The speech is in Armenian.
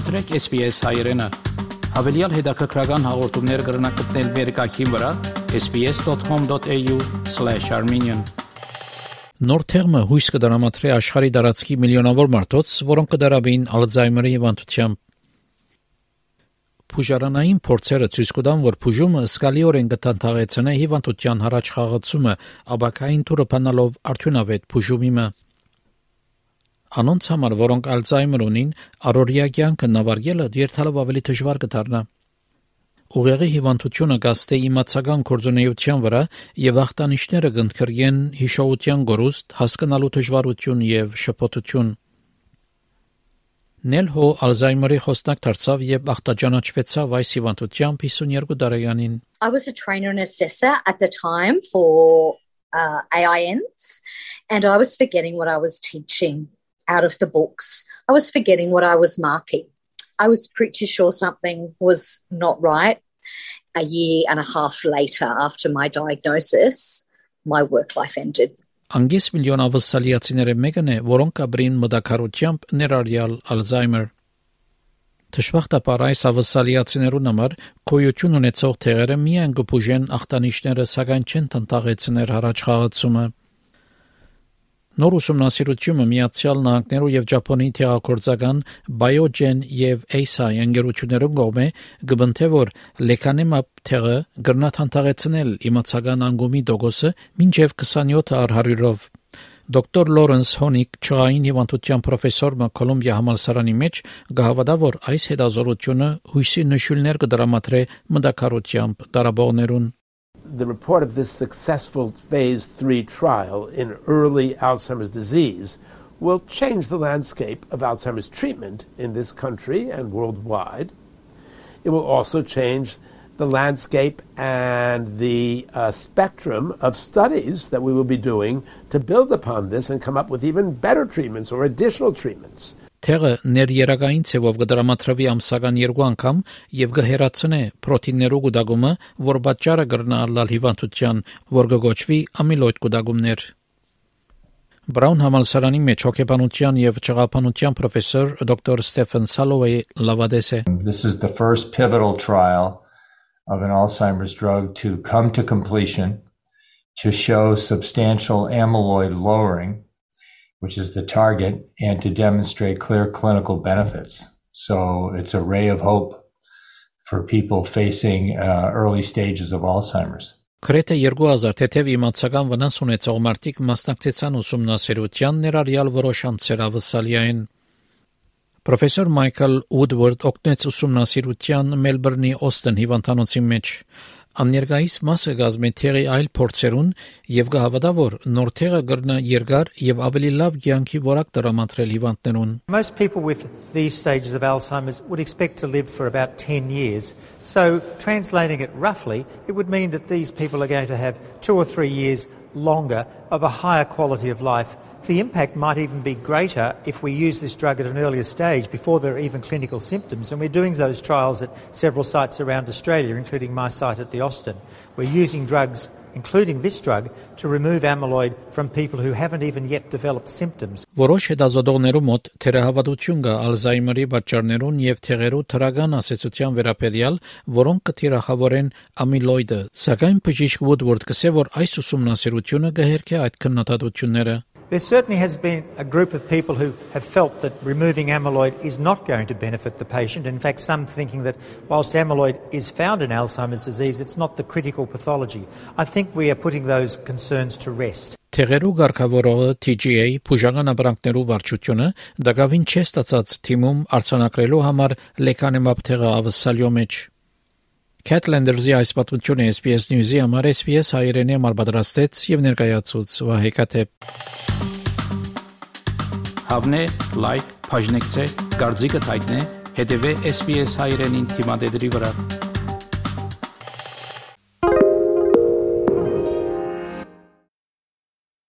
Մտրեք SPS հայրենը։ Հավելյալ հետաքրքրական հաղորդումներ կգրնակցնել վերկայքին վրա sps.com.au/armenian Նոր թերմը հույս կդրամատրի աշխարհի դարածքի միլիոնավոր մարդոց, որոնք կդարաբին Ալցհեյմերի հիվանդությամբ։ Փուժարանային փորձերը ցույց կտան, որ փուժումը սկալիորեն կտանթաղեցնե հիվանդության հարաճ խաղացումը, աբակային թուրը փանալով արդյունավետ փուժումիմը։ Անոնց համար, որոնք Ալցհեյմեր ունին, առօրյա կյանքը նավարգելը երթալով ավելի դժվար կդառնա։ Ուղեղի հիվանդությունը կաստե իմացական կորձունեության վրա եւ ախտանիշները կընդգրկեն հիշողության գորուստ, հասկանալու դժվարություն եւ շփոթություն։ Նել հո Ալզհեյմերի խոսնակ դարձավ եւ ախտաճանաչվեցավ այս հիվանդությամբ 52 տարեկանին։ I was a trainer and assessor at the time for uh, AINs and I was forgetting what I was teaching. Out of the books. I was forgetting what I was marking. I was pretty sure something was not right. A year and a half later, after my diagnosis, my work life ended. Անգես միլիոն ավսալիացիները մեկն է, որոնք ապրին մտակարությամբ ներառյալ Ալզհեյմեր։ Դժբախտաբար այս ավսալիացիներուն համար կոյություն ունեցող թեղերը միայն կփուժեն ախտանիշները, սակայն չեն տնտաղեցներ առաջ խաղացումը։ Նոր ուսումնասիրությունը Միացյալ Նահանգներու եւ Ճապոնիի թերակորձական Biogen եւ Eisai ընկերություններուն կողմէ գտնթե որ լեկանեմապ թերը գրնաթ հանդաղեցնել իմացական անգումի դոգոսը մինչև 27 առ 100-ով Դոկտոր Լորենս Հոնիկ ճային հիվանդության պրոֆեսոր Կոլումբիա համալսարանի մեջ գահավադա որ այս հետազոտությունը հույսի նշույլներ կդրամատրե մտակարությամբ տարաբողներուն the report of this successful phase three trial in early Alzheimer's disease will change the landscape of Alzheimer's treatment in this country and worldwide. It will also change the landscape and the uh, spectrum of studies that we will be doing to build upon this and come up with even better treatments or additional treatments Թեղը ներերակային ցևով կդրամատրվի ամսական երկու անգամ եւ կհերացնե պրոտիններու գուդագումը, որ պատճառը կրնա ալալ հիվանդության, որ կգոչվի ամիլոիդ գուդագումներ։ Բրաուն համալսարանի մեջ հոգեբանության եւ ճղապանության պրոֆեսոր դոկտոր Ստեֆեն Սալովեյ լավադես է։ This is the first pivotal trial of an Alzheimer's drug to come to completion to show substantial amyloid lowering which is the target, and to demonstrate clear clinical benefits. So it's a ray of hope for people facing uh, early stages of Alzheimer's. Քրեթե 2000 թեթև իմացական վնաս ունեցող մարդիկ մասնակցեցան ուսումնասիրության ներառյալ որոշ անձեր ավսալիային։ Պրոֆեսոր Մայքլ Ուդվարդ օգնեց ուսումնասիրության Մելբուրնի Օստեն հիվանդանոցի մեջ։ Աններգայիս մասը գազմեթերի այլ փորձերուն եւ կհավատա որ նոր թեղը կրնա երկար եւ ավելի լավ կյանքի որակ տրամադրել հիվանդներուն Most people with these stages of Alzheimer's would expect to live for about 10 years. So translating it roughly, it would mean that these people are going to have 2 or 3 years longer of a higher quality of life the impact might even be greater if we use this drug at an earlier stage before there are even clinical symptoms. And we're doing those trials at several sites around Australia, including my site at the Austin. We're using drugs, including this drug, to remove amyloid from people who haven't even yet developed symptoms. Որոշ հետազոտողներու մոտ թերահավատություն կա Ալզհեյմերի պատճառներուն եւ թեղերու թրական ասացության վերաբերյալ, որոնք կթիրախավորեն ամիլոիդը։ Սակայն բժիշկ Woodward կսե որ այս ուսումնասիրությունը կհերքե այդ քննադատությունները։ There certainly has been a group of people who have felt that removing amyloid is not going to benefit the patient. In fact, some thinking that whilst amyloid is found in Alzheimer's disease, it's not the critical pathology. I think we are putting those concerns to rest. Թեղերու ղեկավարողը TGA փուժական ապրանքներու վարչությունը դակավին չէ ստացած թիմում արցանակրելու համար լեկանեմապ թեղը ավսալյո մեջ Catlander's-ի այս պատմությունը SPS News-ի համար SPS հայերենի համար պատրաստեց եւ ներկայացուց Վահե Կատեփ։ Հավնե, լայք, բաժնեկցե, դարձիկը թայտնե, հետեւե SPS հայերենին թիմադեդի վրա։